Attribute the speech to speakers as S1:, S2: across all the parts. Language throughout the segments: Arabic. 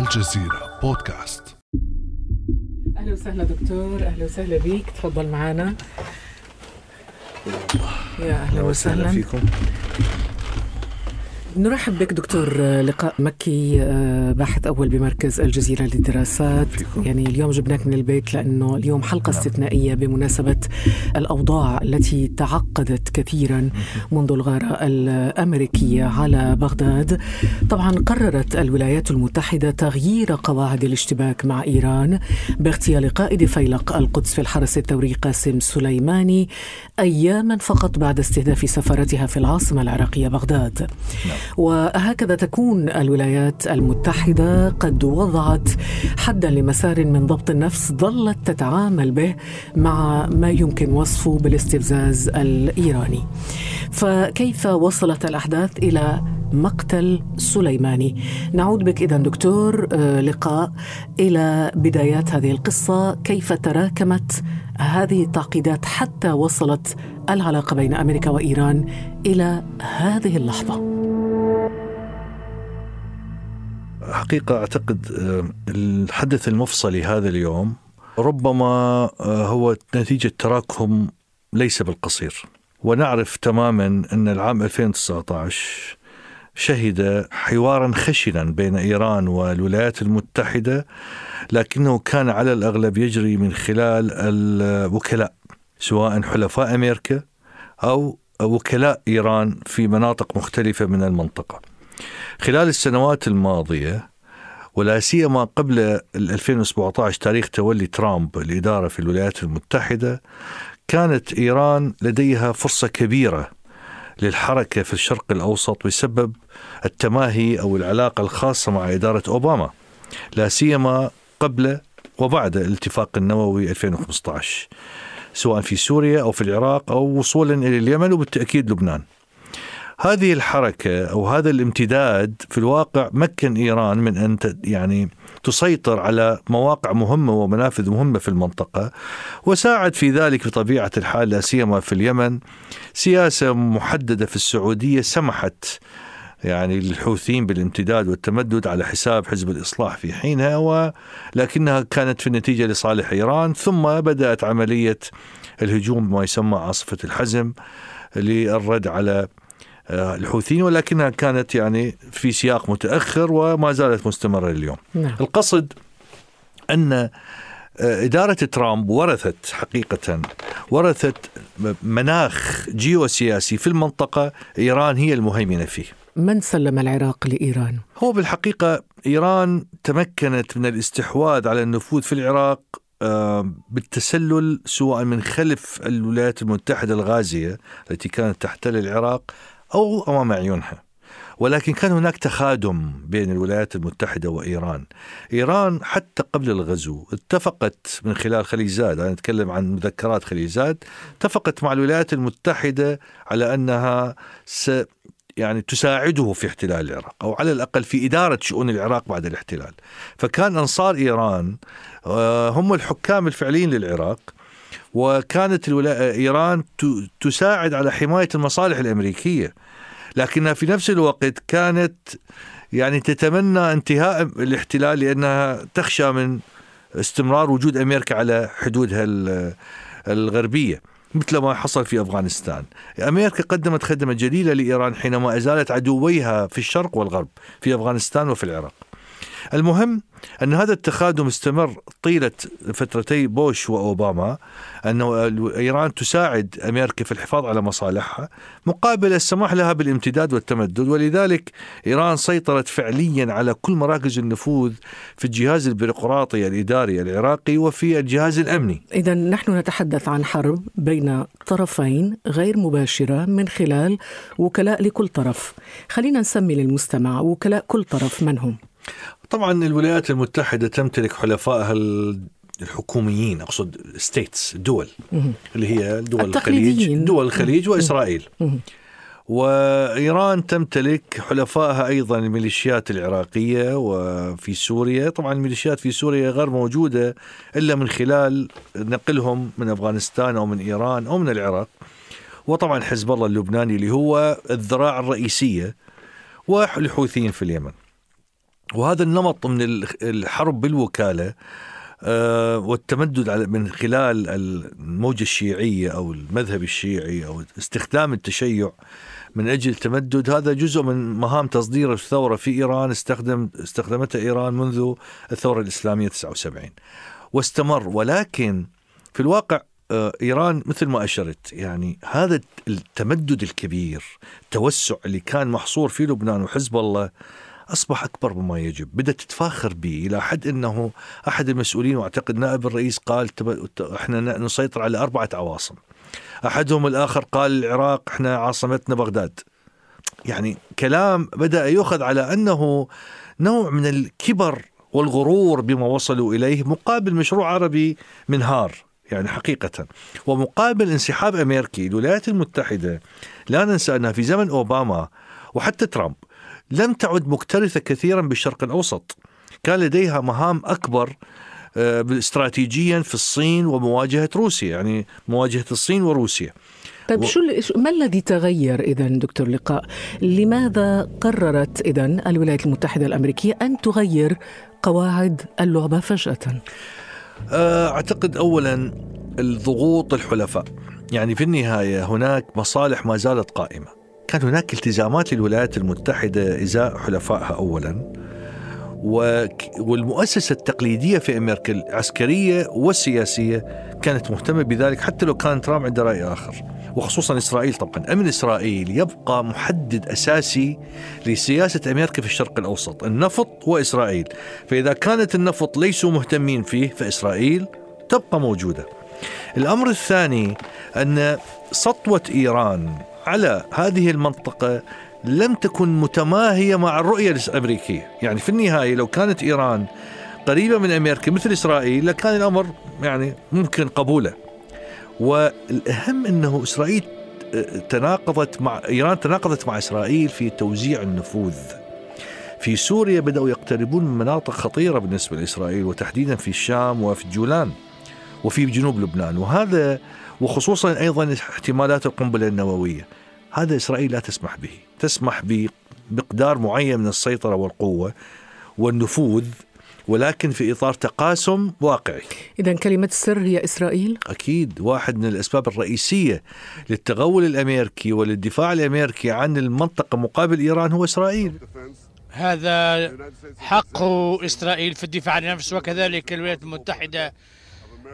S1: الجزيرة بودكاست.
S2: أهلا وسهلا دكتور أهلا وسهلا بيك. تفضل معنا يا أهلا وسهلا.
S3: فيكم.
S2: نرحب بك دكتور لقاء مكي آه، باحث أول بمركز الجزيرة للدراسات. يعني اليوم جبناك من البيت لأنه اليوم حلقة استثنائية بمناسبة الأوضاع التي تعقدت كثيرا منذ الغارة الأمريكية على بغداد. طبعا قررت الولايات المتحدة تغيير قواعد الاشتباك مع إيران باغتيال قائد فيلق القدس في الحرس الثوري قاسم سليماني اياما فقط بعد استهداف سفارتها في العاصمة العراقية بغداد. وهكذا تكون الولايات المتحدة قد وضعت حدا لمسار من ضبط النفس ظلت تتعامل به مع ما يمكن وصفه بالاستفزاز الإيراني. فكيف وصلت الأحداث إلى مقتل سليماني؟ نعود بك اذا دكتور آه، لقاء إلى بدايات هذه القصة، كيف تراكمت هذه التعقيدات حتى وصلت العلاقة بين أمريكا وإيران إلى هذه اللحظة.
S3: حقيقة أعتقد آه، الحدث المفصلي هذا اليوم ربما آه، هو نتيجة تراكم ليس بالقصير. ونعرف تماما أن العام 2019 شهد حوارا خشنا بين إيران والولايات المتحدة لكنه كان على الأغلب يجري من خلال الوكلاء سواء حلفاء أمريكا أو وكلاء إيران في مناطق مختلفة من المنطقة. خلال السنوات الماضية ولا سيما قبل ال 2017 تاريخ تولي ترامب الإدارة في الولايات المتحدة كانت إيران لديها فرصة كبيرة للحركة في الشرق الأوسط بسبب التماهي أو العلاقة الخاصة مع إدارة أوباما لا سيما قبل وبعد الاتفاق النووي 2015 سواء في سوريا أو في العراق أو وصولا إلى اليمن وبالتأكيد لبنان. هذه الحركة أو هذا الامتداد في الواقع مكن إيران من أن يعني تسيطر على مواقع مهمة ومنافذ مهمة في المنطقة وساعد في ذلك بطبيعة الحال لا سيما في اليمن. سياسة محددة في السعودية سمحت يعني للحوثيين بالامتداد والتمدد على حساب حزب الإصلاح في حينها ولكنها كانت في النتيجة لصالح إيران. ثم بدأت عملية الهجوم بما يسمى عاصفة الحزم للرد على الحوثيين ولكنها كانت يعني في سياق متأخر وما زالت مستمرة اليوم
S2: نعم.
S3: القصد أن آه، إدارة ترامب ورثت حقيقة ورثت مناخ جيوسياسي في المنطقة إيران هي المهيمنة فيه
S2: من سلم العراق لإيران؟
S3: هو بالحقيقة إيران تمكنت من الاستحواذ على النفوذ في العراق آه، بالتسلل سواء من خلف الولايات المتحدة الغازية التي كانت تحتل العراق أو أمام عيونها ولكن كان هناك تخادم بين الولايات المتحدة وإيران إيران حتى قبل الغزو اتفقت من خلال خليج زاد أنا أتكلم عن مذكرات خليج زاد اتفقت مع الولايات المتحدة على أنها س يعني تساعده في احتلال العراق أو على الأقل في إدارة شؤون العراق بعد الاحتلال. فكان أنصار إيران آه، هم الحكام الفعليين للعراق وكانت. إيران. تساعد على حماية المصالح الأمريكية لكنها في نفس الوقت كانت يعني تتمنى انتهاء الاحتلال لأنها تخشى من استمرار وجود أمريكا على حدودها ال- الغربية مثل ما حصل في أفغانستان. أمريكا قدمت خدمة جليلة لإيران حينما أزالت عدويها في الشرق والغرب في أفغانستان وفي العراق. المهم أن هذا التخادم استمر طيلة فترتي بوش وأوباما أنه إيران تساعد أمريكا في الحفاظ على مصالحها مقابل السماح لها بالامتداد والتمدد. ولذلك إيران سيطرت فعليا على كل مراكز النفوذ في الجهاز البيروقراطي الإداري العراقي وفي الجهاز الأمني.
S2: إذا نحن نتحدث عن حرب بين طرفين غير مباشرة من خلال وكلاء لكل طرف. خلينا نسمي للمستمع وكلاء كل طرف من هم.
S3: طبعا الولايات المتحدة تمتلك حلفائها ال- الحكوميين أقصد ستيتس
S2: مهم.
S3: اللي هي دول الخليج. دول الخليج وإسرائيل
S2: مهم.
S3: وإيران تمتلك حلفائها أيضا الميليشيات العراقية وفي سوريا طبعا الميليشيات في سوريا غير موجودة إلا من خلال نقلهم من أفغانستان أو من إيران أو من العراق وطبعا حزب الله اللبناني اللي هو الذراع الرئيسية والحوثيين في اليمن وهذا النمط من الحرب بالوكالة آه، والتمدد من خلال الموجة الشيعية أو المذهب الشيعي أو استخدام التشيع من أجل التمدد. هذا جزء من مهام تصدير الثورة في إيران استخدم استخدمتها إيران منذ الثورة الإسلامية 79 واستمر ولكن في الواقع آه، إيران مثل ما أشرت يعني هذا التمدد الكبير التوسع اللي كان محصور في لبنان وحزب الله أصبح أكبر مما يجب، بدأت تتفاخر به إلى حد إنه أحد المسؤولين وأعتقد نائب الرئيس قال إحنا نسيطر على أربعة عواصم. أحدهم الآخر قال العراق إحنا عاصمتنا بغداد. يعني كلام بدأ يؤخذ على أنه نوع من الكبر والغرور بما وصلوا إليه مقابل مشروع عربي منهار يعني حقيقة ومقابل انسحاب أمريكي الولايات المتحدة لا ننسى أنها في زمن أوباما وحتى ترامب لم تعد مكترثة كثيرا بالشرق الأوسط كان لديها مهام أكبر آه، استراتيجيا في الصين ومواجهة روسيا يعني مواجهة الصين وروسيا
S2: طيب شو ما الذي تغير اذا دكتور لقاء؟ لماذا قررت اذا الولايات المتحدة الأمريكية أن تغير قواعد اللعبة فجأة؟
S3: آه، أعتقد اولا الضغوط الحلفاء يعني في النهاية هناك مصالح ما زالت قائمة كان هناك التزامات للولايات المتحدة إزاء حلفائها اولا والمؤسسة التقليدية في أمريكا العسكرية والسياسية كانت مهتمة بذلك حتى لو كان ترامب عنده رأي آخر. وخصوصا إسرائيل طبعا. أمن إسرائيل يبقى محدد أساسي لسياسة أمريكا في الشرق الأوسط النفط وإسرائيل. فإذا كانت النفط ليسوا مهتمين فيه فإسرائيل تبقى موجودة. الأمر الثاني أن سطوة إيران على هذه المنطقة لم تكن متماهية مع الرؤية الأمريكية. يعني في النهاية لو كانت إيران قريبة من أمريكا مثل إسرائيل لكان الأمر يعني ممكن قبوله. والأهم أنه إسرائيل تناقضت مع إيران تناقضت مع إسرائيل في توزيع النفوذ. في سوريا بدأوا يقتربون من مناطق خطيرة بالنسبة لإسرائيل وتحديدا في الشام وفي الجولان وفي جنوب لبنان. وهذا وخصوصا أيضا احتمالات القنبلة النووية. هذا إسرائيل لا تسمح به. تسمح بمقدار معين من السيطرة والقوة والنفوذ ولكن في إطار تقاسم واقعي.
S2: إذا كلمة السر هي إسرائيل؟
S3: أكيد. واحد من الأسباب الرئيسية للتغول الأمريكي وللدفاع الأمريكي عن المنطقة مقابل إيران هو إسرائيل.
S4: هذا حق إسرائيل في الدفاع عن نفسه وكذلك الولايات المتحدة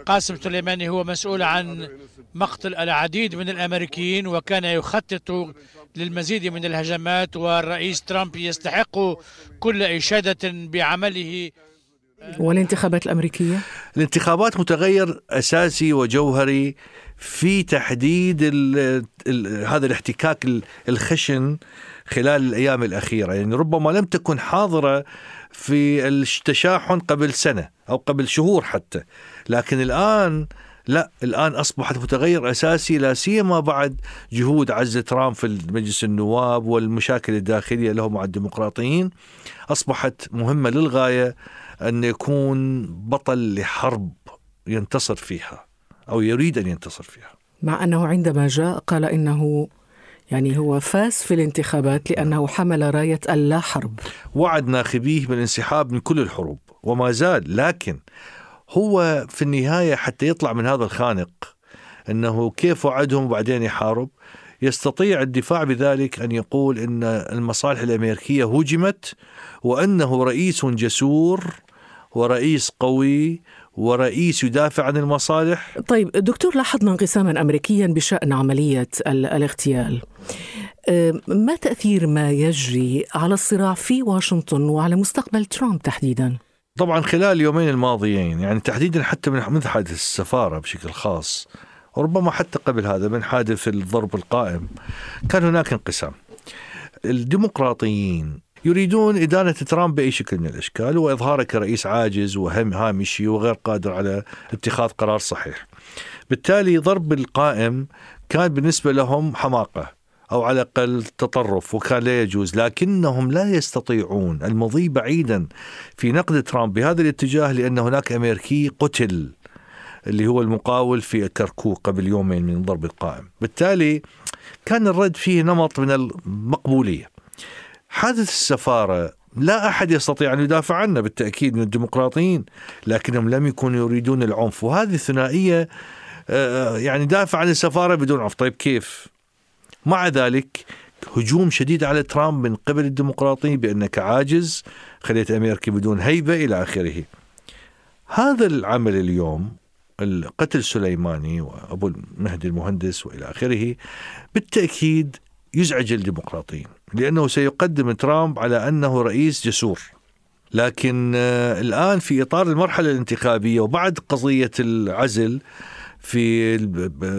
S4: قاسم سليماني هو مسؤول عن مقتل العديد من الأمريكيين وكان يخطط للمزيد من الهجمات والرئيس ترامب يستحق كل إشادة بعمله.
S2: والانتخابات الأمريكية؟
S3: الانتخابات متغير أساسي وجوهري في تحديد ال ال هذا الاحتكاك الخشن خلال الأيام الأخيرة، يعني ربما لم تكن حاضرة في التشاحن قبل سنة أو قبل شهور حتى، لكن الآن لا الآن أصبحت متغير أساسي لا سيما بعد جهود عزه ترامب في مجلس النواب والمشاكل الداخلية له مع الديمقراطيين أصبحت مهمة للغاية أن يكون بطل لحرب ينتصر فيها أو يريد أن ينتصر فيها.
S2: مع أنه عندما جاء قال إنه يعني هو فاز في الانتخابات لأنه حمل راية اللا حرب.
S3: وعد ناخبيه بالانسحاب من كل الحروب وما زال لكن هو في النهاية حتى يطلع من هذا الخانق إنه كيف وعدهم وبعدين يحارب. يستطيع الدفاع بذلك أن يقول إن المصالح الأمريكية هجمت وأنه رئيس جسور ورئيس قوي ورئيس يدافع عن المصالح.
S2: طيب دكتور لاحظنا انقساما أمريكيا بشأن عملية الاغتيال. ما تأثير ما يجري على الصراع في واشنطن وعلى مستقبل ترامب تحديدا؟
S3: طبعا خلال اليومين الماضيين يعني تحديدا حتى من حادث السفارة بشكل خاص وربما حتى قبل هذا من حادث الضرب القائم كان هناك انقسام. الديمقراطيين يريدون إدانة ترامب بأي شكل من الأشكال وإظهاره كرئيس عاجز وهم هامشي وغير قادر على اتخاذ قرار صحيح. بالتالي ضرب القائم كان بالنسبة لهم حماقة. أو على الأقل تطرف وكان لا يجوز لكنهم لا يستطيعون. المضي بعيدا في نقد ترامب بهذا الاتجاه لأن هناك أمريكي قتل اللي هو المقاول في كركوك قبل يومين من ضرب القائم. بالتالي كان الرد فيه نمط من المقبولية. حادث السفارة لا أحد يستطيع أن يدافع عنه بالتأكيد من الديمقراطيين لكنهم لم يكونوا يريدون العنف. وهذه الثنائية آه، يعني دافع عن السفارة بدون عنف. طيب كيف؟ مع ذلك هجوم شديد على ترامب من قبل الديمقراطيين بأنك عاجز خليت أمريكا بدون هيبة إلى آخره. هذا العمل اليوم قتل سليماني وأبو المهدي المهندس وإلى آخره بالتأكيد يزعج الديمقراطيين لأنه سيقدم ترامب على أنه رئيس جسور. لكن آه، الآن في إطار المرحلة الانتخابية وبعد قضية العزل في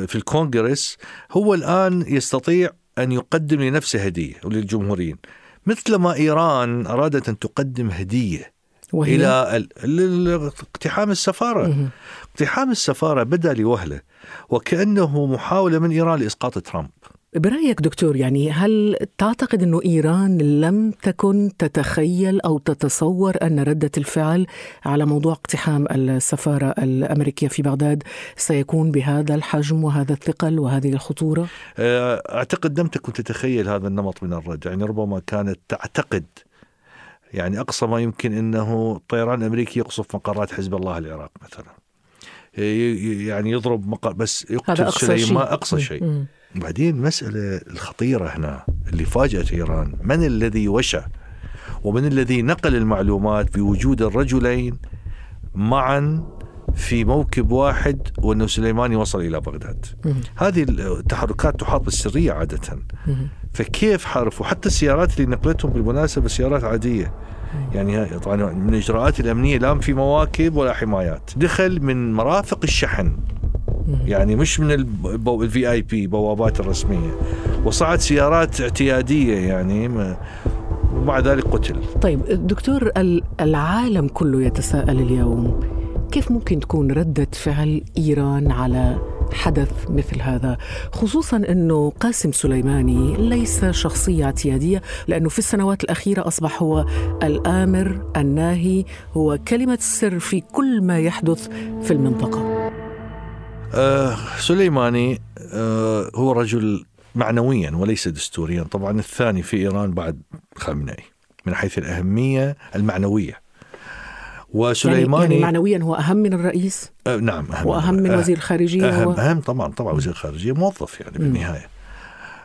S3: في الكونغرس هو الآن يستطيع أن يقدم لنفسه هدية وللجمهوريين مثلما إيران أرادت أن تقدم هدية وهي؟ إلى اقتحام السفارة. اقتحام السفارة بدأ لوهلة وكأنه محاولة من إيران لإسقاط ترامب.
S2: برأيك دكتور يعني هل تعتقد أن إيران لم تكن تتخيل أو تتصور أن ردة الفعل على موضوع اقتحام السفارة الأمريكية في بغداد سيكون بهذا الحجم وهذا الثقل وهذه الخطورة؟
S3: أه، أعتقد لم تكن تتخيل هذا النمط من الرد يعني ربما كانت تعتقد يعني أقصى ما يمكن أنه طيران أمريكي يقصف مقرات حزب الله العراق مثلا. يعني يضرب مقر بس يقتل سليمان أقصى شيء. بعدين المسألة الخطيرة هنا اللي فاجأت إيران. من الذي وشى ومن الذي نقل المعلومات بوجود الرجلين معا في موكب واحد وأنه سليماني وصل إلى بغداد؟ هذه التحركات تحاط بالسرية عادة. فكيف حارفوا؟ حتى السيارات اللي نقلتهم بالمناسبة سيارات عادية. يعني طبعا من الاجراءات الأمنية لا في مواكب ولا حمايات. دخل من مرافق الشحن. يعني مش من الفي اي بي بوابات الرسمية. وصعد سيارات اعتيادية يعني ومع ذلك قتل.
S2: طيب دكتور العالم كله يتساءل اليوم كيف ممكن تكون ردة فعل إيران على حدث مثل هذا؟ خصوصا أنه قاسم سليماني ليس شخصية اعتيادية لأنه في السنوات الأخيرة أصبح هو الآمر الناهي هو كلمة السر في كل ما يحدث في المنطقة.
S3: آه سليماني آه هو رجل معنويا وليس دستوريا. طبعا الثاني في إيران بعد خامنئي من حيث الأهمية المعنوية.
S2: وسليماني يعني, يعني معنويا هو أهم من الرئيس؟
S3: أه نعم
S2: أهم وأهم من وزير الخارجية
S3: أهم, هو؟ أهم طبعا طبعا وزير الخارجية موظف يعني بالنهاية.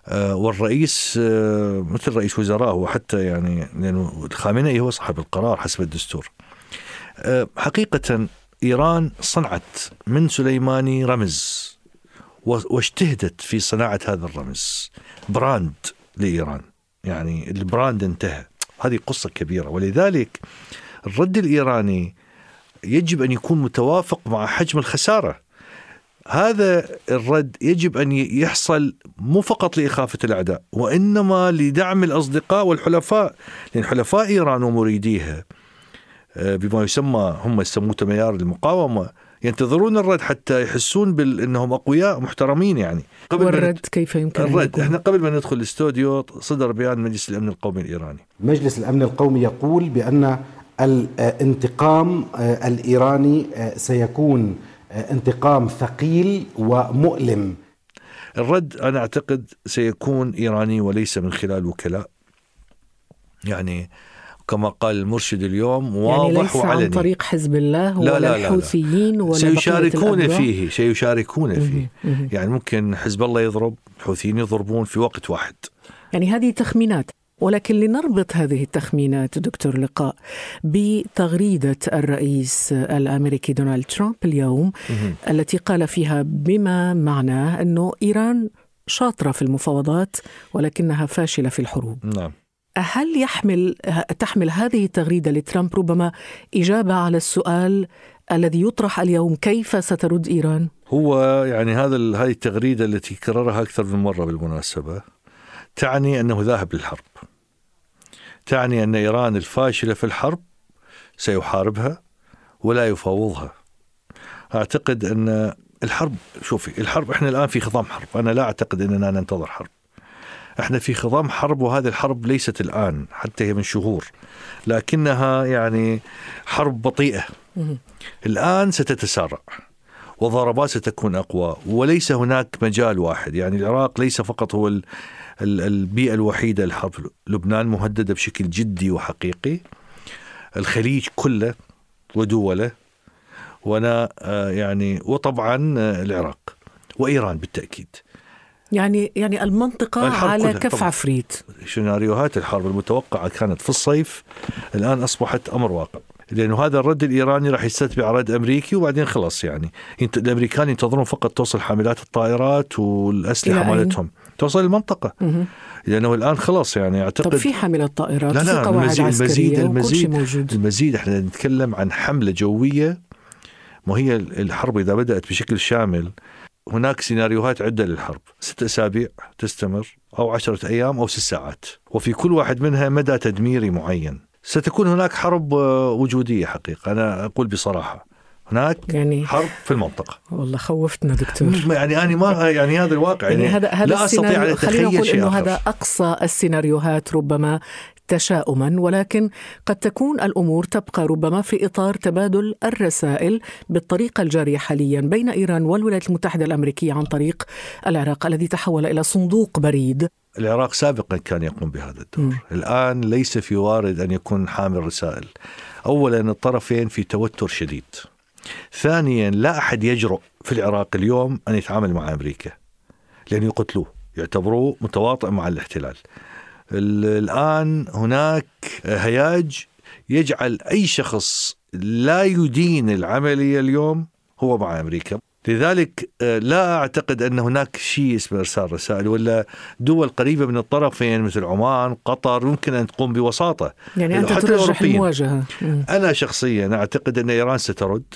S3: آه والرئيس آه مثل رئيس وزراء هو حتى يعني لأنه الخامنئي هو صاحب القرار حسب الدستور. آه حقيقة إيران صنعت من سليماني رمز واجتهدت في صناعة هذا الرمز. brand لإيران. يعني ال brand انتهى. هذه قصة كبيرة. ولذلك الرد الإيراني يجب أن يكون متوافق مع حجم الخسارة. هذا الرد يجب أن يحصل مو فقط لإخافة الأعداء وإنما لدعم الأصدقاء والحلفاء. لأن حلفاء إيران ومريديها بما يسمى هم يسموه تيار المقاومة ينتظرون الرد حتى يحسون بأنهم أقوياء محترمين يعني.
S2: قبل والرد كيف يمكن
S3: الرد. إحنا قبل ما ندخل الاستوديو صدر بيان مجلس الأمن القومي الإيراني.
S5: مجلس الأمن القومي يقول بأن الانتقام آه، الإيراني آه، سيكون آه، انتقام ثقيل ومؤلم.
S3: الرد أنا أعتقد سيكون إيراني وليس من خلال وكلاء. يعني كما قال المرشد اليوم يعني واضح يعني ليس
S2: وعلني. عن طريق حزب الله ولا لا لا الحوثيين ولا
S3: سيشاركون فيه سيشاركون فيه. يعني ممكن حزب الله يضرب الحوثيين يضربون في وقت واحد.
S2: يعني هذه تخمينات. ولكن لنربط هذه التخمينات دكتور لقاء بتغريدة الرئيس الأمريكي دونالد ترامب اليوم التي قال فيها بما معناه أنه إيران شاطرة في المفاوضات ولكنها فاشلة في الحروب.
S3: نعم.
S2: هل يحمل تحمل هذه التغريدة لترامب ربما إجابة على السؤال الذي يطرح اليوم كيف سترد إيران؟
S3: هو يعني هذا هذه التغريدة التي كررها أكثر من مرة بالمناسبة تعني أنه ذاهب للحرب. تعني أن إيران الفاشلة في الحرب سيحاربها ولا يفاوضها أعتقد أن الحرب شوفي الحرب إحنا الآن في خضام حرب أنا لا أعتقد أننا ننتظر حرب إحنا في خضام حرب وهذه الحرب ليست الآن حتى هي من شهور لكنها يعني حرب بطيئة. الآن ستتسارع والضربات ستكون أقوى وليس هناك مجال واحد. يعني العراق ليس فقط هو البيئة الوحيدة لحرب لبنان مهددة بشكل جدي وحقيقي. الخليج كله ودوله وأنا آه، يعني وطبعا آه، العراق وإيران بالتأكيد.
S2: يعني يعني المنطقة على كف. عفريت.
S3: سيناريوهات الحرب المتوقعة كانت في الصيف الآن أصبحت أمر واقع لأنه هذا الرد الإيراني راح يستتبع رد أمريكي وبعدين خلص يعني. الأمريكان ينتظرون فقط توصل حاملات الطائرات والأسلحة مالتهم توصل المنطقة. لأنه الآن خلاص يعني أعتقد
S2: طب في حاملات طائرات
S3: لا لا المزيد المزيد المزيد, المزيد, المزيد إحنا نتكلم عن حملة جوية ما هي الحرب إذا بدأت بشكل شامل هناك سيناريوهات عدة للحرب. ست أسابيع تستمر أو عشرة أيام أو ست ساعات. وفي كل واحد منها مدى تدميري معين. ستكون هناك حرب وجودية حقيقة. أنا أقول بصراحة هناك يعني حرب في المنطقة.
S2: والله خوفتنا دكتور.
S3: يعني أنا ما يعني هذا الواقع يعني, يعني هذا هذا لا أستطيع أن أتخيل شيء
S2: آخر. هذا أقصى السيناريوهات ربما تشاؤما ولكن قد تكون الأمور تبقى ربما في إطار تبادل الرسائل بالطريقة الجارية حاليا بين إيران والولايات المتحدة الأمريكية عن طريق العراق الذي تحول إلى صندوق بريد.
S3: العراق سابقا كان يقوم بهذا الدور. م. الآن ليس في وارد أن يكون حامل رسائل. أولا الطرفين في توتر شديد. ثانيا لا أحد يجرؤ في العراق اليوم أن يتعامل مع أمريكا لأن يقتلوه يعتبروه متواطئ مع الاحتلال. الآن هناك هياج يجعل أي شخص لا يدين العملية اليوم هو مع أمريكا لذلك آه، لا أعتقد أن هناك شيء اسمه إرسال رسائل ولا دول قريبة من الطرفين مثل عمان، قطر ممكن أن تقوم بوساطة.
S2: يعني أنت حتى ترجح المواجهة.
S3: أنا شخصيا أعتقد أن إيران سترد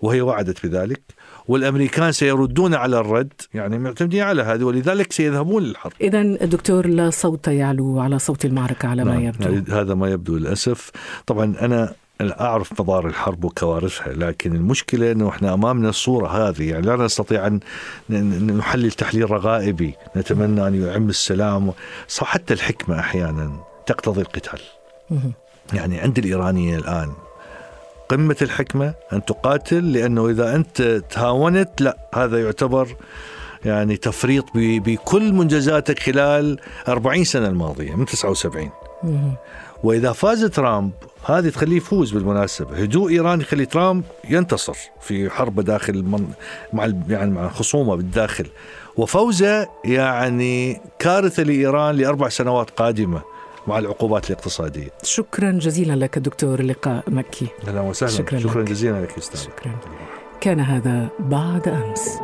S3: وهي وعدت بذلك والأمريكان سيردون على الرد يعني معتمدين على هذا ولذلك سيذهبون للحرب.
S2: إذا دكتور لا صوت يعلو على صوت المعركة على نعم. ما يبدو.
S3: يعني هذا ما يبدو للأسف. طبعا أنا أعرف مضار الحرب وكوارثها لكن المشكلة إنه إحنا أمامنا الصورة هذه يعني لا نستطيع أن نحلل تحليل رغائبي نتمنى أن يعم السلام صح حتى الحكمة أحيانا تقتضي القتال يعني عند الإيرانيين الآن قمة الحكمة أن تقاتل لأنه إذا أنت تهاونت لا هذا يعتبر يعني تفريط بكل منجزاتك خلال 40 سنة الماضية من 79 وإذا فاز ترامب هذه تخليه يفوز بالمناسبة. هدوء إيران يخلي ترامب ينتصر في حربه داخل المن... مع يعني مع خصومه بالداخل. وفوزه يعني كارثة لإيران لأربع سنوات قادمة. مع العقوبات الاقتصادية.
S2: شكرا جزيلا لك دكتور لقاء مكي.
S3: أهلا وسهلا شكرا, شكرا جزيلا لك أستاذ.
S2: شكرا. كان هذا بعد أمس.